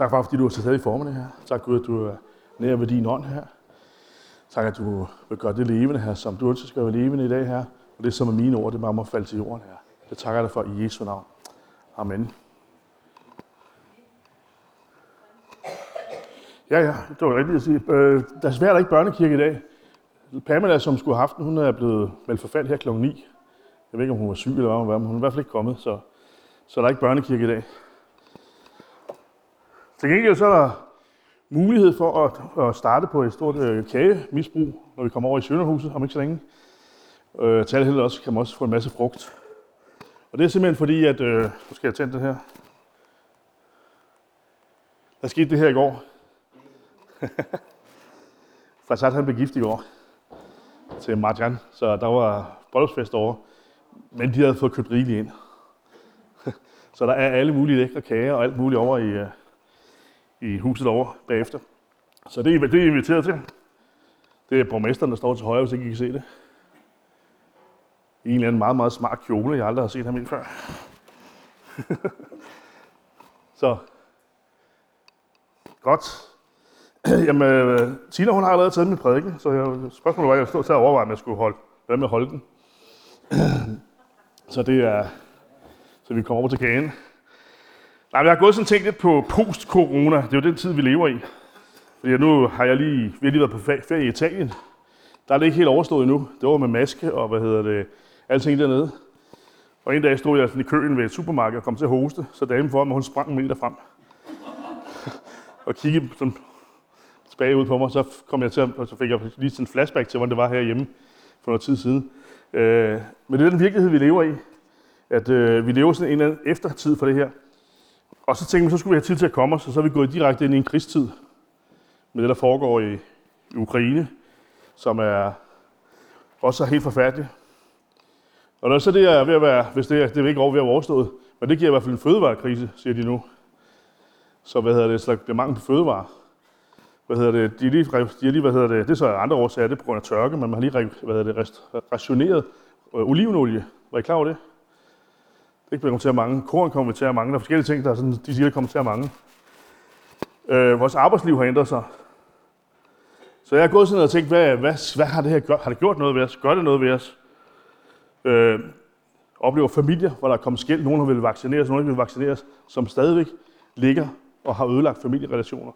Tak far, fordi du er til stede i formerne her. Tak Gud, at du er nær ved din ånd her. Tak, at du vil gøre det levende her, som du ønsker skal være levende i dag her. Og det, som er mine ord, det bare må falde til jorden her. Det takker jeg dig for i Jesu navn. Amen. Ja, ja, det var rigtigt at sige. Øh, der er svært, ikke børnekirke i dag. Pamela, som skulle have haft den, hun er blevet meldt forfald her kl. 9. Jeg ved ikke, om hun var syg eller hvad hun var, men hun er i hvert fald ikke kommet, så, så der er ikke børnekirke i dag. Til gengæld så er der mulighed for at, at starte på et stort øh, kagemisbrug, når vi kommer over i Sønderhuset om ikke så længe. Øh, Talheldet også kan man også få en masse frugt. Og det er simpelthen fordi, at... Øh, nu skal jeg tænde det her. Der skete det her i går. Farsad han blev gift i går til Marjan, så der var bryllupsfest over. Men de havde fået købt rigeligt ind. så der er alle mulige lækre kager og alt muligt over i, øh, i huset over bagefter. Så det er, det er inviteret til. Det er borgmesteren, der står til højre, hvis ikke I kan se det. I en eller anden meget, meget smart kjole, jeg aldrig har set ham i før. så, godt. Jamen, øh, Tina, hun har allerede taget min prædiken, så jeg, spørgsmålet var, at jeg stod til at overveje, om jeg skulle holde, hvad med at holde den. så det er, så vi kommer over til kagen. Nej, men jeg har gået sådan tænkt lidt på post-corona. Det er jo den tid, vi lever i. Fordi nu har jeg lige, vi har lige været på ferie i Italien. Der er det ikke helt overstået endnu. Det var med maske og hvad hedder det, alting dernede. Og en dag stod jeg sådan i køen ved et supermarked og kom til at hoste, så damen foran mig, hun sprang en meter frem. og kiggede sådan tilbage ud på mig, så kom jeg til, og så fik jeg lige sådan en flashback til, hvordan det var herhjemme for noget tid siden. Øh, men det er den virkelighed, vi lever i. At øh, vi lever sådan en eller anden eftertid for det her. Og så tænkte vi, så skulle vi have tid til at komme os, og så er vi gået direkte ind i en krigstid med det, der foregår i, i Ukraine, som er også er helt forfærdeligt. Og når så det er ved at være, hvis det er, det er ikke over ved at være overstået, men det giver i hvert fald en fødevarekrise, siger de nu. Så hvad hedder det, så det bliver mangel på fødevarer. Hvad hedder det, de er lige, de er lige hvad hedder det, det er så andre årsager, det er på grund af tørke, men man har lige hvad hedder det, rationeret øh, olivenolie. Var I klar over det? Ikke bliver til at mange. Korn kommer til at mange. Der er forskellige ting, der er sådan, de siger, der kommer til at mange. Øh, vores arbejdsliv har ændret sig. Så jeg har gået sådan og tænkt, hvad, hvad, hvad har det her gjort? Har det gjort noget ved os? Gør det noget ved os? Øh, oplever familier, hvor der er kommet skæld. Nogen har vil vaccineres, nogen vil vaccineres, som stadigvæk ligger og har ødelagt familierelationer,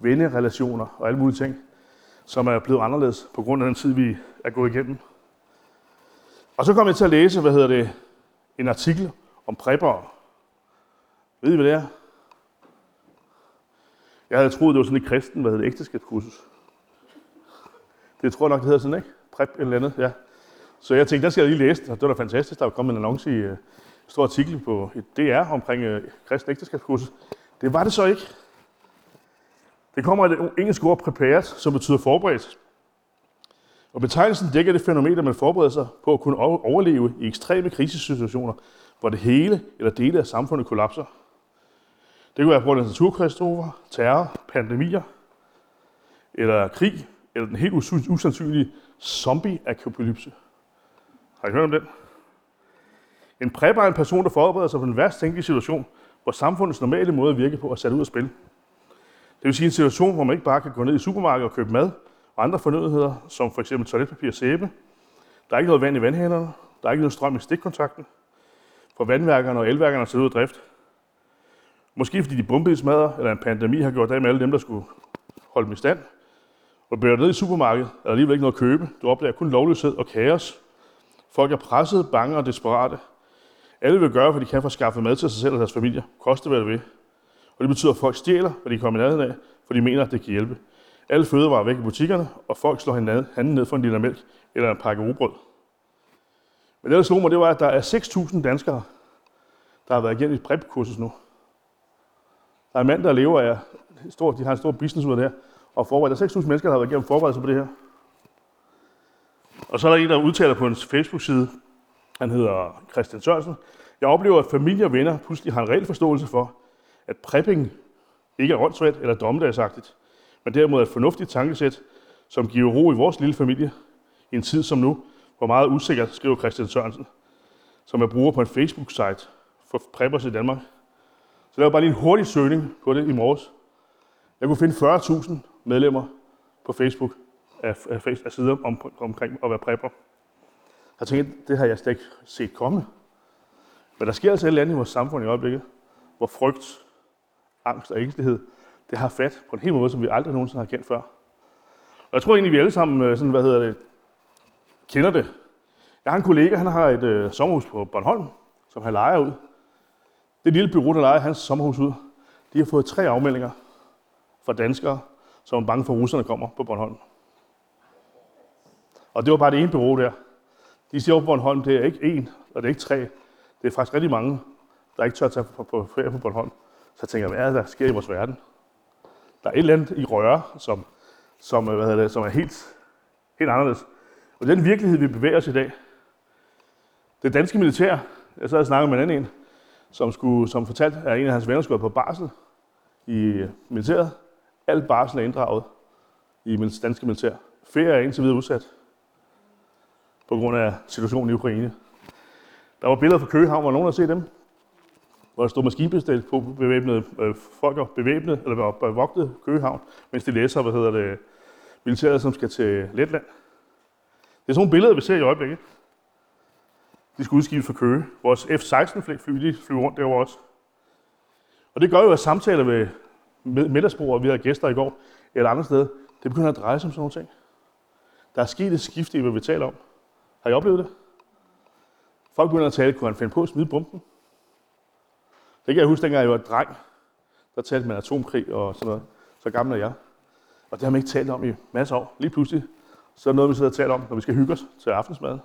vennerelationer og alle mulige ting, som er blevet anderledes på grund af den tid, vi er gået igennem. Og så kom jeg til at læse, hvad hedder det, en artikel om prepper. Ved I, hvad det er? Jeg havde troet, det var sådan et kristen, hvad hedder det, ægteskabskursus. Det tror jeg nok, det hedder sådan, ikke? Prep eller andet, ja. Så jeg tænkte, der skal jeg lige læse det. Det var da fantastisk. Der var kommet en annonce i en stor artikel på et DR omkring uh, kristen ægteskabskursus. Det var det så ikke. Det kommer af det engelske ord prepared, som betyder forberedt. Og betegnelsen dækker det fænomen, at man forbereder sig på at kunne overleve i ekstreme krisesituationer, hvor det hele eller dele af samfundet kollapser. Det kunne være på grund af naturkatastrofer, terror, pandemier, eller krig, eller den helt usandsynlige zombie-akapolypse. Har I hørt om den? En prepper er en person, der forbereder sig på den værst tænkelige situation, hvor samfundets normale måde at virke på er sat ud af spil. Det vil sige en situation, hvor man ikke bare kan gå ned i supermarkedet og købe mad og andre fornødenheder, som f.eks. toiletpapir og sæbe. Der er ikke noget vand i vandhænderne. Der er ikke noget strøm i stikkontakten for vandværkerne og elværkerne at sætte ud af drift. Måske fordi de bombede smadre, eller en pandemi har gjort af med alle dem, der skulle holde dem i stand. Og du bliver ned i supermarkedet, er der alligevel ikke noget at købe. Du opdager kun lovløshed og kaos. Folk er presset, bange og desperate. Alle vil gøre, hvad de kan for at skaffe mad til sig selv og deres familie. Koste hvad det vil. Og det betyder, at folk stjæler, hvad de kommer i nærheden af, for de mener, at det kan hjælpe. Alle fødevarer er væk i butikkerne, og folk slår hinanden ned for en liter mælk eller en pakke rugbrød. Men det, der slog mig, det var, at der er 6.000 danskere, der har været igennem et prep-kursus nu. Der er en mand, der lever af, stor, de har en stor business ud af det her, og forberedt. Der er 6.000 mennesker, der har været igennem forberedelse på det her. Og så er der en, der udtaler på en Facebook-side, han hedder Christian Sørensen. Jeg oplever, at familie og venner pludselig har en reel forståelse for, at prepping ikke er åndssvagt eller dommedagsagtigt, men derimod er et fornuftigt tankesæt, som giver ro i vores lille familie i en tid som nu, hvor meget usikkert, skriver Christian Sørensen, som er bruger på en Facebook-site for preppers i Danmark. Så jeg lavede bare lige en hurtig søgning på det i morges. Jeg kunne finde 40.000 medlemmer på Facebook af, af, af sider om, omkring at være prepper. Jeg tænkte, det har jeg slet ikke set komme. Men der sker altså et eller andet i vores samfund i øjeblikket, hvor frygt, angst og ængstelighed, det har fat på en helt måde, som vi aldrig nogensinde har kendt før. Og jeg tror egentlig, vi alle sammen øh, sådan, hvad hedder det, kender det. Jeg har en kollega, han har et øh, sommerhus på Bornholm, som han lejer ud. Det lille bureau, der lejer hans sommerhus ud, de har fået tre afmeldinger fra danskere, som er bange for, at russerne kommer på Bornholm. Og det var bare det ene bureau der. De siger på Bornholm, det er ikke en, og det er ikke tre. Det er faktisk rigtig mange, der ikke tør at tage på, på ferie på Bornholm. Så jeg tænker, hvad er der sker i vores verden? Der er et eller andet i røre, som, som, øh, hvad det, som er helt, helt anderledes. Og den virkelighed, vi bevæger os i dag, det danske militær, jeg sad og snakkede med en anden en, som, skulle, som fortalte, at en af hans venner skulle på barsel i militæret. Alt barsel er inddraget i det danske militær. Ferie er indtil videre udsat på grund af situationen i Ukraine. Der var billeder fra Køgehavn, hvor nogen har set dem, hvor der stod maskinbestil på bevæbnede øh, folk og bevæbnet, eller bevogtet Køgehavn, mens de læser, hvad hedder det, militæret, som skal til Letland. Det er sådan nogle billeder, vi ser i øjeblikket. De skal udskibes for Køge. Vores F-16 fly, de flyver rundt derovre også. Og det gør jo, at samtaler ved middagsbord, vi havde gæster i går, eller andre steder, det begynder at dreje sig om sådan nogle ting. Der er sket et skifte i, hvad vi taler om. Har I oplevet det? Folk begynder at tale, kunne han finde på at smide bomben? Det kan jeg huske, dengang jeg var dreng, der talte man atomkrig og sådan noget. Så gammel er jeg. Og det har man ikke talt om i masser af år. Lige pludselig, så er det noget, vi sidder og taler om, når vi skal hygge os til aftensmad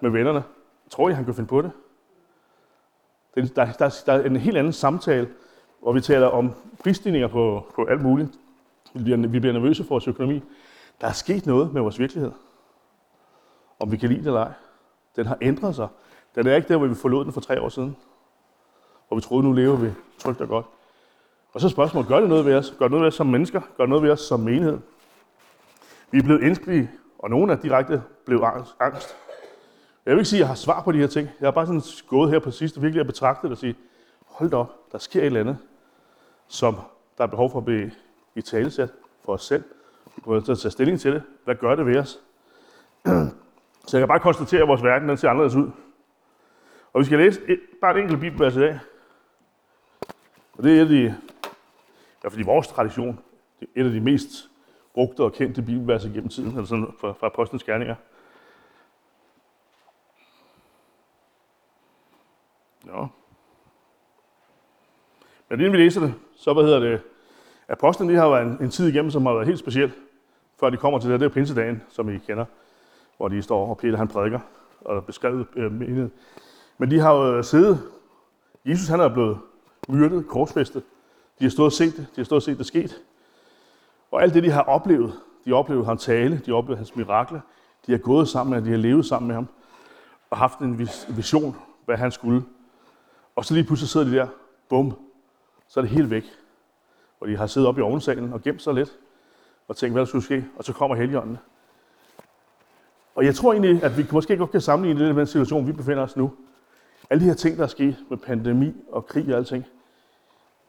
med vennerne. Tror I, han kan finde på det? Der, der, der er en helt anden samtale, hvor vi taler om prisstigninger på, på alt muligt. Vi bliver, vi bliver nervøse for vores økonomi. Der er sket noget med vores virkelighed. Om vi kan lide det eller ej. Den har ændret sig. Den er ikke der, hvor vi forlod den for tre år siden. Hvor vi troede, nu lever vi trygt og godt. Og så spørgsmålet, gør det noget ved os? Gør det noget ved os som mennesker? Gør det noget ved os som menighed? Vi er blevet ængstelige, og nogle af direkte blev angst. Jeg vil ikke sige, at jeg har svar på de her ting. Jeg har bare sådan gået her på sidst og virkelig at betragte det og sige, hold da op, der sker et eller andet, som der er behov for at blive i talesæt for os selv. Vi at tage stilling til det. Hvad gør det ved os? Så jeg kan bare konstatere, at vores verden den ser anderledes ud. Og vi skal læse et, bare et enkelt bibelvers i dag. Og det er et af de, i hvert fald i vores tradition, det er et af de mest brugte og kendte bibelverser gennem tiden, eller sådan fra, fra Apostlenes Gerninger. Ja. Men inden vi læser det, så hvad hedder det, Apostlen de har været en, en tid igennem, som har været helt speciel, før de kommer til det. Det er pinsedagen, som I kender, hvor de står, og Peter han prædiker og beskrevet øh, menighed. Men de har jo øh, siddet, Jesus han er blevet myrdet, korsfæstet. De har stået og set det, de har stået og set det sket. Og alt det, de har oplevet, de har oplevet ham tale, de har oplevet hans mirakler, de har gået sammen med ham, de har levet sammen med ham, og haft en vision, hvad han skulle. Og så lige pludselig sidder de der, bum, så er det helt væk. Og de har siddet oppe i ovensalen og gemt sig lidt, og tænkt, hvad der skulle ske, og så kommer Helligånden. Og jeg tror egentlig, at vi måske godt kan sammenligne det med den situation, vi befinder os nu. Alle de her ting, der er sket med pandemi og krig og alting,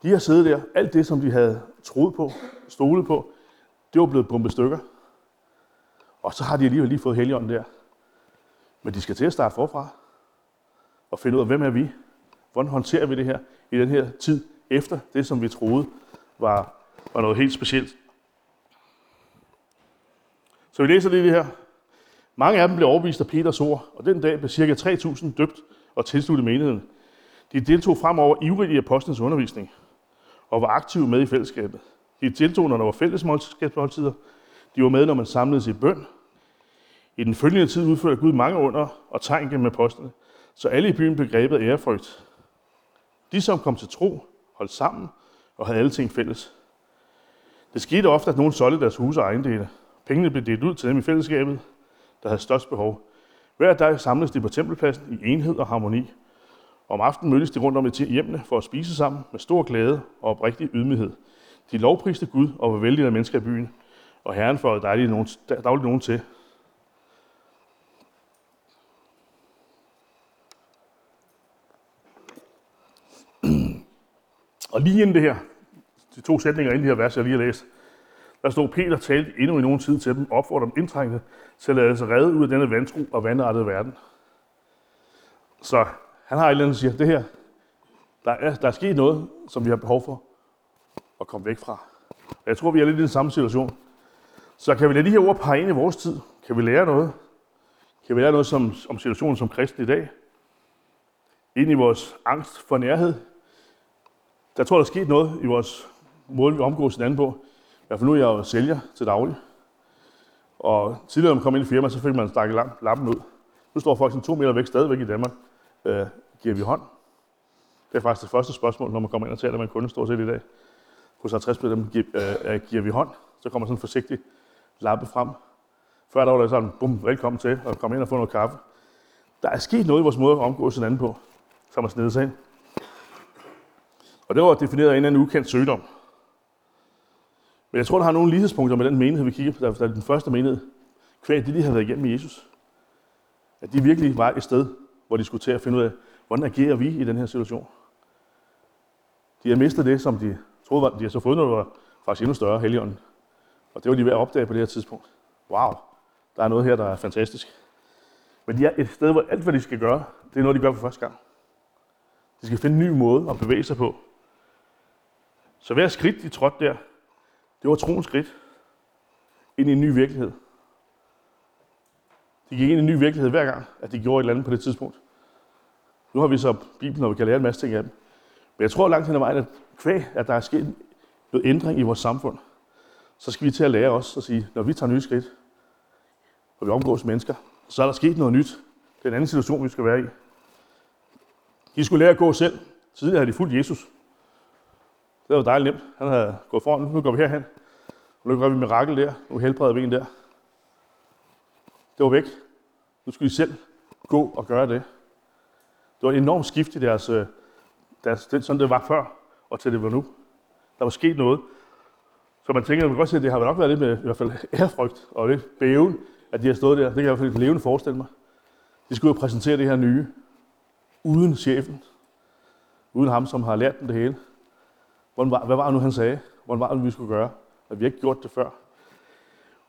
de har siddet der. Alt det, som de havde troet på, stolet på, det var blevet bombet stykker. Og så har de alligevel lige fået Helligånden der. Men de skal til at starte forfra og finde ud af, hvem er vi? Hvordan håndterer vi det her i den her tid efter det, som vi troede var, var noget helt specielt? Så vi læser lige det her. Mange af dem blev overbevist af Peters ord, og den dag blev ca. 3.000 døbt og tilsluttet menigheden. De deltog fremover ivrigt i apostlenes undervisning og var aktive med i fællesskabet. De deltog, når der var fællesmålskabsmåltider. De var med, når man samledes i bøn. I den følgende tid udførte Gud mange under og tegn gennem apostlene, så alle i byen blev grebet af ærefrygt. De, som kom til tro, holdt sammen og havde alle ting fælles. Det skete ofte, at nogen solgte deres hus og ejendele. Pengene blev delt ud til dem i fællesskabet, der havde størst behov. Hver dag samledes de på tempelpladsen i enhed og harmoni. Om aftenen mødtes de rundt om i hjemmene for at spise sammen med stor glæde og oprigtig ydmyghed. De lovpriste Gud og var vældige af mennesker i byen, og Herren for dagligt nogen, dagligt nogen til. Og lige inden det her, de to sætninger inden det her vers, jeg lige har læst. Der stod, Peter talte endnu i nogen tid til dem, opfordrer dem indtrængende til at lade sig redde ud af denne vantro og vandrettede verden. Så han har et eller andet, siger, det her, der er, der er sket noget, som vi har behov for at komme væk fra. Og jeg tror, vi er lidt i den samme situation. Så kan vi lade de her ord pege ind i vores tid? Kan vi lære noget? Kan vi lære noget som, om situationen som kristen i dag? Ind i vores angst for nærhed? Der tror, der er sket noget i vores måde, vi omgås hinanden på. I hvert fald nu er jeg jo sælger til daglig. Og tidligere, når man kom ind i firma, så fik man stakket lappen ud. Nu står folk sådan to meter væk stadigvæk i Danmark. Øh, giver vi hånd? Det er faktisk det første spørgsmål, når man kommer ind og taler med en kunde stort set i dag. Hos 50 dem giver, øh, giver vi hånd? Så kommer sådan en forsigtig lappe frem. Før der var det sådan, bum, velkommen til, og komme ind og få noget kaffe. Der er sket noget i vores måde at omgås hinanden på, som har snedet sig ind. Og det var defineret af en anden ukendt sygdom. Men jeg tror, der har nogle lighedspunkter med den menighed, vi kigger på, der er den første menighed. Kvæg det, de havde været igennem med Jesus. At de virkelig var et sted, hvor de skulle til at finde ud af, hvordan agerer vi i den her situation. De har mistet det, som de troede, var, de har så fået noget, det var faktisk endnu større, heligånden. Og det var de ved at opdage på det her tidspunkt. Wow, der er noget her, der er fantastisk. Men de er et sted, hvor alt, hvad de skal gøre, det er noget, de gør for første gang. De skal finde en ny måde at bevæge sig på. Så hver skridt, de trådte der, det var troens skridt ind i en ny virkelighed. De gik ind i en ny virkelighed hver gang, at de gjorde et eller andet på det tidspunkt. Nu har vi så Bibelen, og vi kan lære en masse ting af dem. Men jeg tror langt hen ad vejen, at kvæg, at der er sket noget ændring i vores samfund, så skal vi til at lære os at sige, når vi tager nye skridt, og vi omgås mennesker, så er der sket noget nyt. Det er en anden situation, vi skal være i. De skulle lære at gå selv. Tidligere havde de fulgt Jesus. Det var dejligt nemt. Han havde gået foran. Nu går vi herhen. Og nu gør vi mirakel der. Nu helbreder vi en der. Det var væk. Nu skulle de selv gå og gøre det. Det var et enormt skift i deres, øh, deres det, sådan det var før, og til det var nu. Der var sket noget. Så man tænker, man kan godt se, at det har nok været lidt med i hvert fald ærefrygt og lidt bæven, at de har stået der. Det kan jeg i hvert fald levende forestille mig. De skulle jo præsentere det her nye, uden chefen, uden ham, som har lært dem det hele. Hvordan var, hvad var det nu, han sagde? Hvordan var det, vi skulle gøre? At vi ikke gjort det før.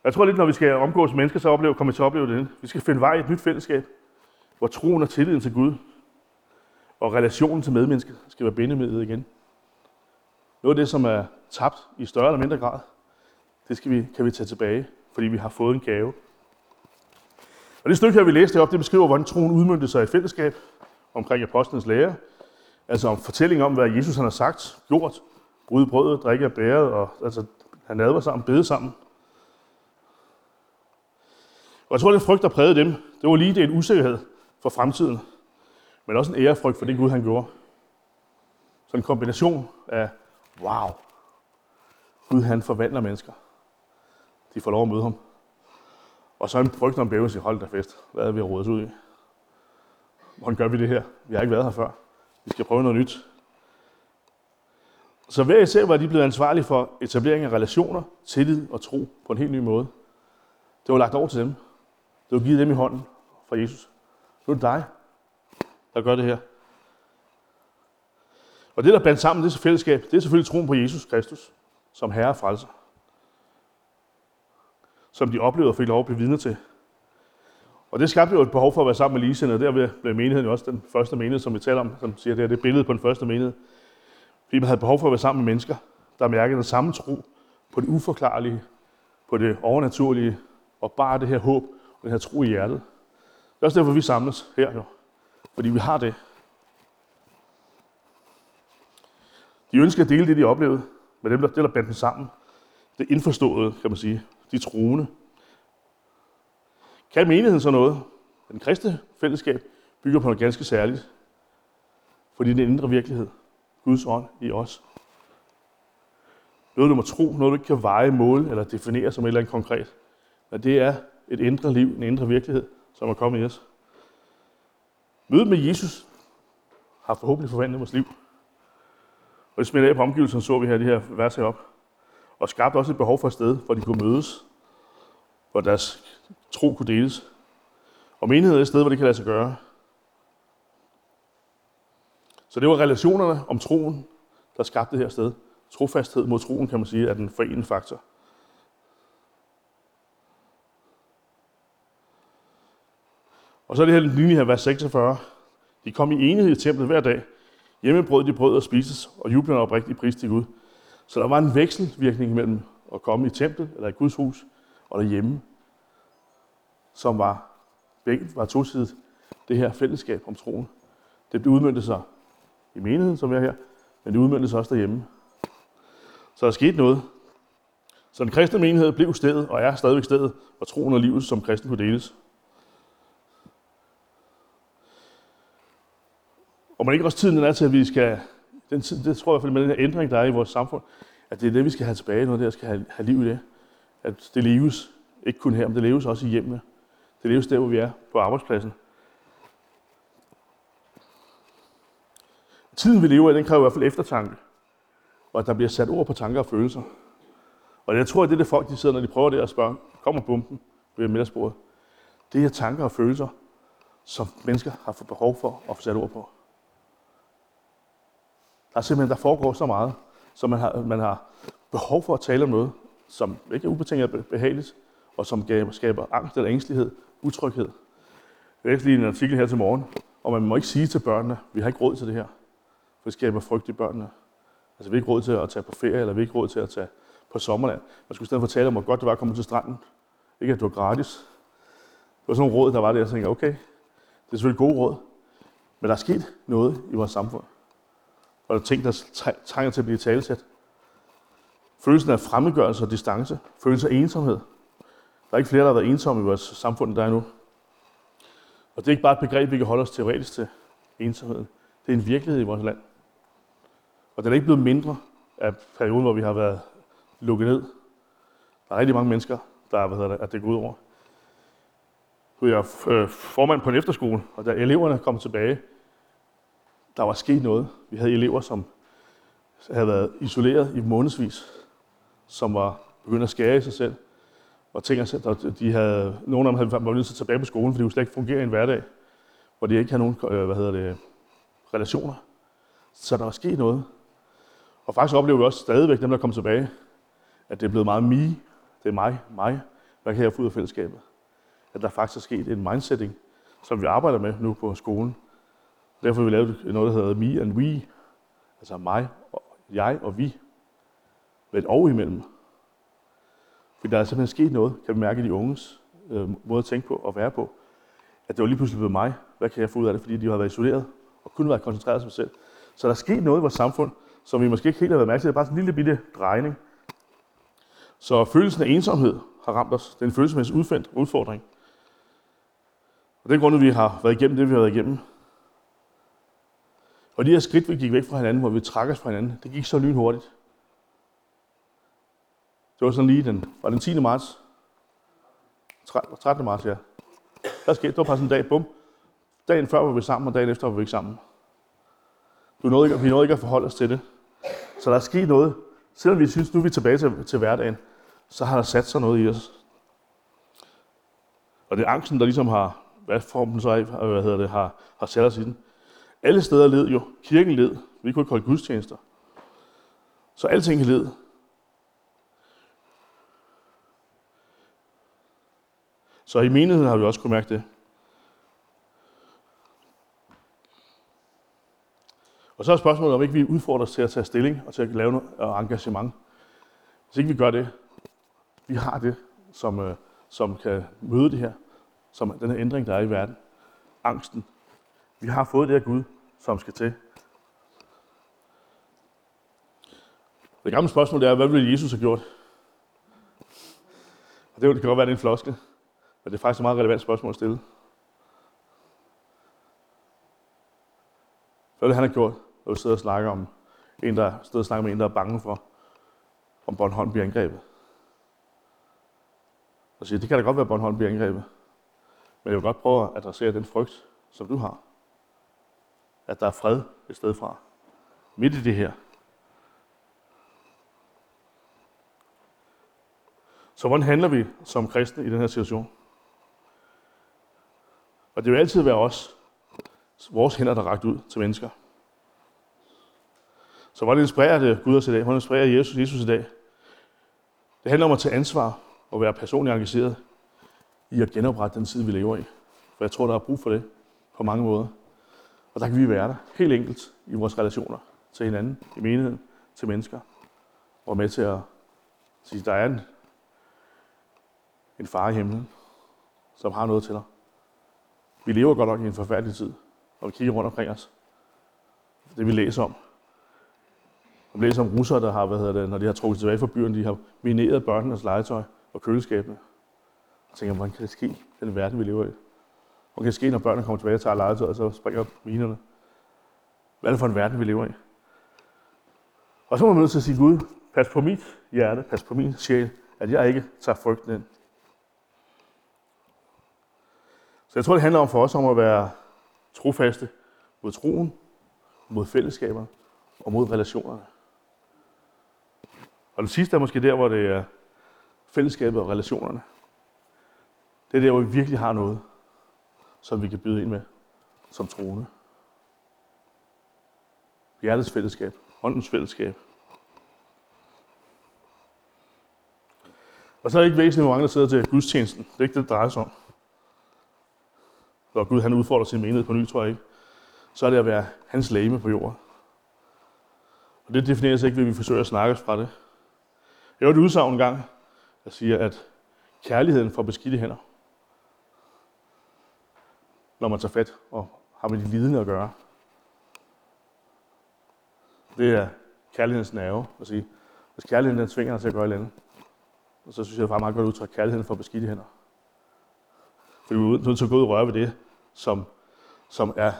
Jeg tror lidt, når vi skal omgås mennesker, så oplever, kommer vi til at opleve det. Vi skal finde vej i et nyt fællesskab, hvor troen og tilliden til Gud og relationen til medmennesket skal være bindemidlet igen. Noget af det, som er tabt i større eller mindre grad, det skal vi, kan vi tage tilbage, fordi vi har fået en gave. Og det stykke her, vi læste op, det beskriver, hvordan troen udmyndte sig i fællesskab omkring apostlenes lære. Altså om fortælling om, hvad Jesus han har sagt, gjort, bryde brødet, drikke af bæret, og altså, han nadver sammen, bede sammen. Og jeg tror, den frygt, der prægede dem, det var lige det en usikkerhed for fremtiden, men også en ærefrygt for det Gud, han gjorde. Så en kombination af, wow, Gud han forvandler mennesker. De får lov at møde ham. Og så en frygt om bævelse i hold af fest, hvad er vi at ud i? Hvordan gør vi det her? Vi har ikke været her før. Vi skal prøve noget nyt. Så hver især var de blevet ansvarlige for etablering af relationer, tillid og tro på en helt ny måde. Det var lagt over til dem. Det var givet dem i hånden fra Jesus. Nu er det dig, der gør det her. Og det, der bandt sammen det fællesskab, det er selvfølgelig troen på Jesus Kristus som herre og frelser. Som de oplevede og fik lov at blive vidne til. Og det skabte jo et behov for at være sammen med ligesindede, Derved blev menigheden jo også den første menighed, som vi taler om, som siger, det er det billede på den første menighed. Fordi man havde behov for at være sammen med mennesker, der mærkede den samme tro på det uforklarlige, på det overnaturlige, og bare det her håb den her tro i hjertet. Det er også derfor, vi samles her jo. Fordi vi har det. De ønsker at dele det, de oplevede, med dem, der, det, der bandt dem sammen. Det indforståede, kan man sige. De troende. Kan menigheden så noget? Den kristne fællesskab bygger på noget ganske særligt. Fordi det er den indre virkelighed. Guds ånd i os. Noget, du må tro, noget, du ikke kan veje, måle eller definere som et eller andet konkret. Men det er et indre liv, en indre virkelighed, som er kommet i os. Mødet med Jesus har forhåbentlig forvandlet vores liv. Og det smitter af på omgivelserne, så vi her det her vers herop. Og skabte også et behov for et sted, hvor de kunne mødes, hvor deres tro kunne deles. Og menighed er et sted, hvor det kan lade sig gøre. Så det var relationerne om troen, der skabte det her sted, trofasthed mod troen, kan man sige, er den forenende faktor. Og så er det her linje her, vers 46. De kom i enighed i templet hver dag. Hjemme brød de brød og spises, og jublede oprigtigt pris til Gud. Så der var en vekselvirkning mellem at komme i templet, eller i Guds hus, og derhjemme, som var, var tosidigt det her fællesskab om troen. Det udmyndte sig i menigheden, som er her, men det udmyndtes også derhjemme. Så der skete noget. Så den kristne menighed blev stedet, og er stadigvæk stedet, hvor troen og livet som kristen kunne deles. Og man ikke også tiden er til, at vi skal, den tid, det tror jeg i hvert fald med den her ændring, der er i vores samfund, at det er det, vi skal have tilbage, noget der skal have, have liv i det. At det leves, ikke kun her, men det leves også i hjemmene. Det leves der, hvor vi er, på arbejdspladsen. Tiden, vi lever i, den kræver i hvert fald eftertanke. Og at der bliver sat ord på tanker og følelser. Og jeg tror, at det er det folk, de sidder, når de prøver det og spørger, kommer bumpen ved middagsbordet. Det er tanker og følelser, som mennesker har fået behov for at få sat ord på. Der er simpelthen, der foregår så meget, så man har, man har behov for at tale om noget, som ikke er ubetinget behageligt, og som skaber angst eller ængstelighed, utryghed. Jeg læste lige en artikel her til morgen, og man må ikke sige til børnene, vi har ikke råd til det her, for det skaber frygt i børnene. Altså vi har ikke råd til at tage på ferie, eller vi har ikke råd til at tage på sommerland. Man skulle i stedet for tale om, hvor godt det var at komme til stranden. Ikke at det var gratis. Det var sådan nogle råd, der var der, jeg tænkte, okay, det er selvfølgelig gode råd, men der er sket noget i vores samfund og der er ting, der trænger til at blive talesat. Følelsen af fremmedgørelse og distance. Følelsen af ensomhed. Der er ikke flere, der har været ensomme i vores samfund, der er nu. Og det er ikke bare et begreb, vi kan holde os teoretisk til, ensomheden. Det er en virkelighed i vores land. Og den er ikke blevet mindre af perioden, hvor vi har været lukket ned. Der er rigtig mange mennesker, der hvad hedder det, at det går ud over. Jeg er formand på en efterskole, og da eleverne kom tilbage, der var sket noget. Vi havde elever, som havde været isoleret i månedsvis, som var begyndt at skære i sig selv. Og tænker sig, at de havde, nogle af dem havde været nødt til at tilbage på skolen, fordi de slet ikke fungerer i en hverdag, hvor de ikke har nogen øh, hvad hedder det, relationer. Så der var sket noget. Og faktisk oplever vi også stadigvæk dem, der kom tilbage, at det er blevet meget mig. Det er mig, mig. Hvad kan jeg få ud af fællesskabet? At der faktisk er sket en mindsetting, som vi arbejder med nu på skolen, Derfor har vi lavet noget, der hedder me and we. Altså mig, og jeg og vi. Med et og imellem. For der er simpelthen sket noget, kan vi mærke i de unges øh, måde at tænke på og være på. At det var lige pludselig blevet mig. Hvad kan jeg få ud af det? Fordi de har været isoleret og kun været koncentreret sig selv. Så der er sket noget i vores samfund, som vi måske ikke helt har været mærke til. Det er bare sådan en lille bitte drejning. Så følelsen af ensomhed har ramt os. Det er en følelsesmæssig udfordring. Og det er grunden, vi har været igennem det, vi har været igennem. Og de her skridt, vi gik væk fra hinanden, hvor vi trak os fra hinanden, det gik så lynhurtigt. Det var sådan lige den, var den 10. marts? 13. marts, ja. Der skete, det var bare sådan en dag, bum. Dagen før var vi sammen, og dagen efter var vi ikke sammen. Du nåede ikke, vi nåede ikke at forholde os til det. Så der er sket noget. Selvom vi synes, nu er vi tilbage til, til hverdagen, så har der sat sig noget i os. Og det er angsten, der ligesom har, hvad formen så af, hvad hedder det, har, har sat os i den. Alle steder led jo. Kirken led. Vi kunne ikke holde gudstjenester. Så alting led. Så i menigheden har vi også kunne mærke det. Og så er spørgsmålet, om ikke vi udfordres til at tage stilling og til at lave noget øh, engagement. Hvis ikke vi gør det, vi har det, som, øh, som kan møde det her, som den her ændring, der er i verden. Angsten, vi har fået det af Gud, som skal til. Det gamle spørgsmål er, hvad ville Jesus have gjort? Og det, det kan godt være, det er en floske, men det er faktisk et meget relevant spørgsmål at stille. Hvad det, han har gjort, når vi sidder og snakker om en, der sidder og snakker med en, der er bange for, om Bornholm bliver angrebet. Og siger, det kan da godt være, at Bornholm bliver angrebet. Men jeg vil godt prøve at adressere den frygt, som du har at der er fred et sted fra. Midt i det her. Så hvordan handler vi som kristne i den her situation? Og det vil altid være os, vores hænder, der er ragt ud til mennesker. Så hvordan inspirerer det Gud os i dag? Hvordan inspirerer Jesus, Jesus i dag? Det handler om at tage ansvar og være personligt engageret i at genoprette den tid, vi lever i. For jeg tror, der er brug for det på mange måder. Og der kan vi være der helt enkelt i vores relationer til hinanden, i menigheden, til mennesker. Og med til at sige, der er en, en far i himlen, som har noget til dig. Vi lever godt nok i en forfærdelig tid, og vi kigger rundt omkring os. Det vi læser om. Vi læser om russere, der har, hvad hedder det, når de har trukket tilbage fra byen, de har mineret børnenes legetøj og køleskabene. Og tænker, hvordan kan det ske, den verden, vi lever i? Hvad kan ske, når børnene kommer tilbage og tager legetøjet, og så springer minerne? Hvad er det for en verden, vi lever i? Og så må man nødt til at sige, Gud, pas på mit hjerte, pas på min sjæl, at jeg ikke tager frygten ind. Så jeg tror, det handler om for os om at være trofaste mod troen, mod fællesskaber og mod relationerne. Og det sidste er måske der, hvor det er fællesskabet og relationerne. Det er der, hvor vi virkelig har noget, som vi kan byde ind med som troende. Hjertets fællesskab, åndens fællesskab. Og så er det ikke væsentligt, hvor mange der sidder til gudstjenesten. Det er ikke det, det drejer sig om. Når Gud han udfordrer sin menighed på ny, tror jeg ikke. Så er det at være hans læge på jorden. Og det defineres ikke ved, at vi forsøger at snakke os fra det. Jeg har et udsagn en gang, der siger, at kærligheden får beskidte hænder. Når man tager fat og har med de lidende at gøre. Det er kærlighedens nerve at sige, hvis kærligheden den tvinger dig til at gøre et eller andet, og så synes jeg, det er meget godt udtryk, kærligheden for beskidte hænder. For vi er nødt til at gå ud og røre ved det, som, som er,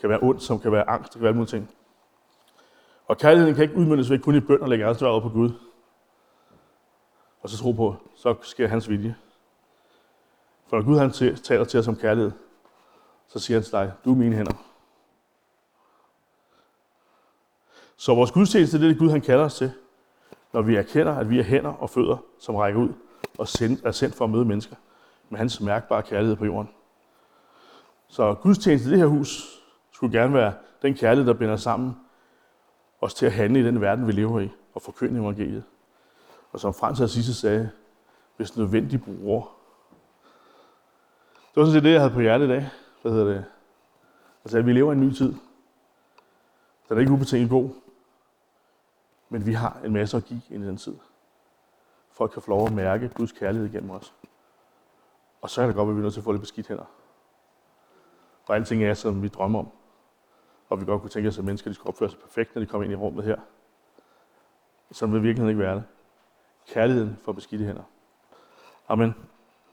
kan være ondt, som kan være angst, det kan være alle ting. Og kærligheden kan ikke udmyndes ved kun i bøn og lægge ansvaret på Gud. Og så tro på, så sker hans vilje. For når Gud han taler til os om kærlighed, så siger han til dig, du er mine hænder. Så vores gudstjeneste, det er det Gud, han kalder os til, når vi erkender, at vi er hænder og fødder, som rækker ud og er sendt for at møde mennesker med hans mærkbare kærlighed på jorden. Så gudstjeneste i det her hus skulle gerne være den kærlighed, der binder sammen os til at handle i den verden, vi lever i, og forkynde evangeliet. Og som Frans Assisi sagde, hvis nødvendigt bruger. Det var sådan set det, jeg havde på hjertet i dag. Hvad hedder det? Altså, at vi lever i en ny tid. Den er ikke ubetinget god. Men vi har en masse at give ind i den tid. Folk kan få lov at mærke Guds kærlighed gennem os. Og så er det godt, at vi er nødt til at få lidt beskidt hænder. Og alting er, som vi drømmer om. Og vi godt kunne tænke os, at mennesker de skulle opføre sig perfekt, når de kommer ind i rummet her. Sådan vil virkeligheden ikke være det. Kærligheden for beskidte hænder. Amen.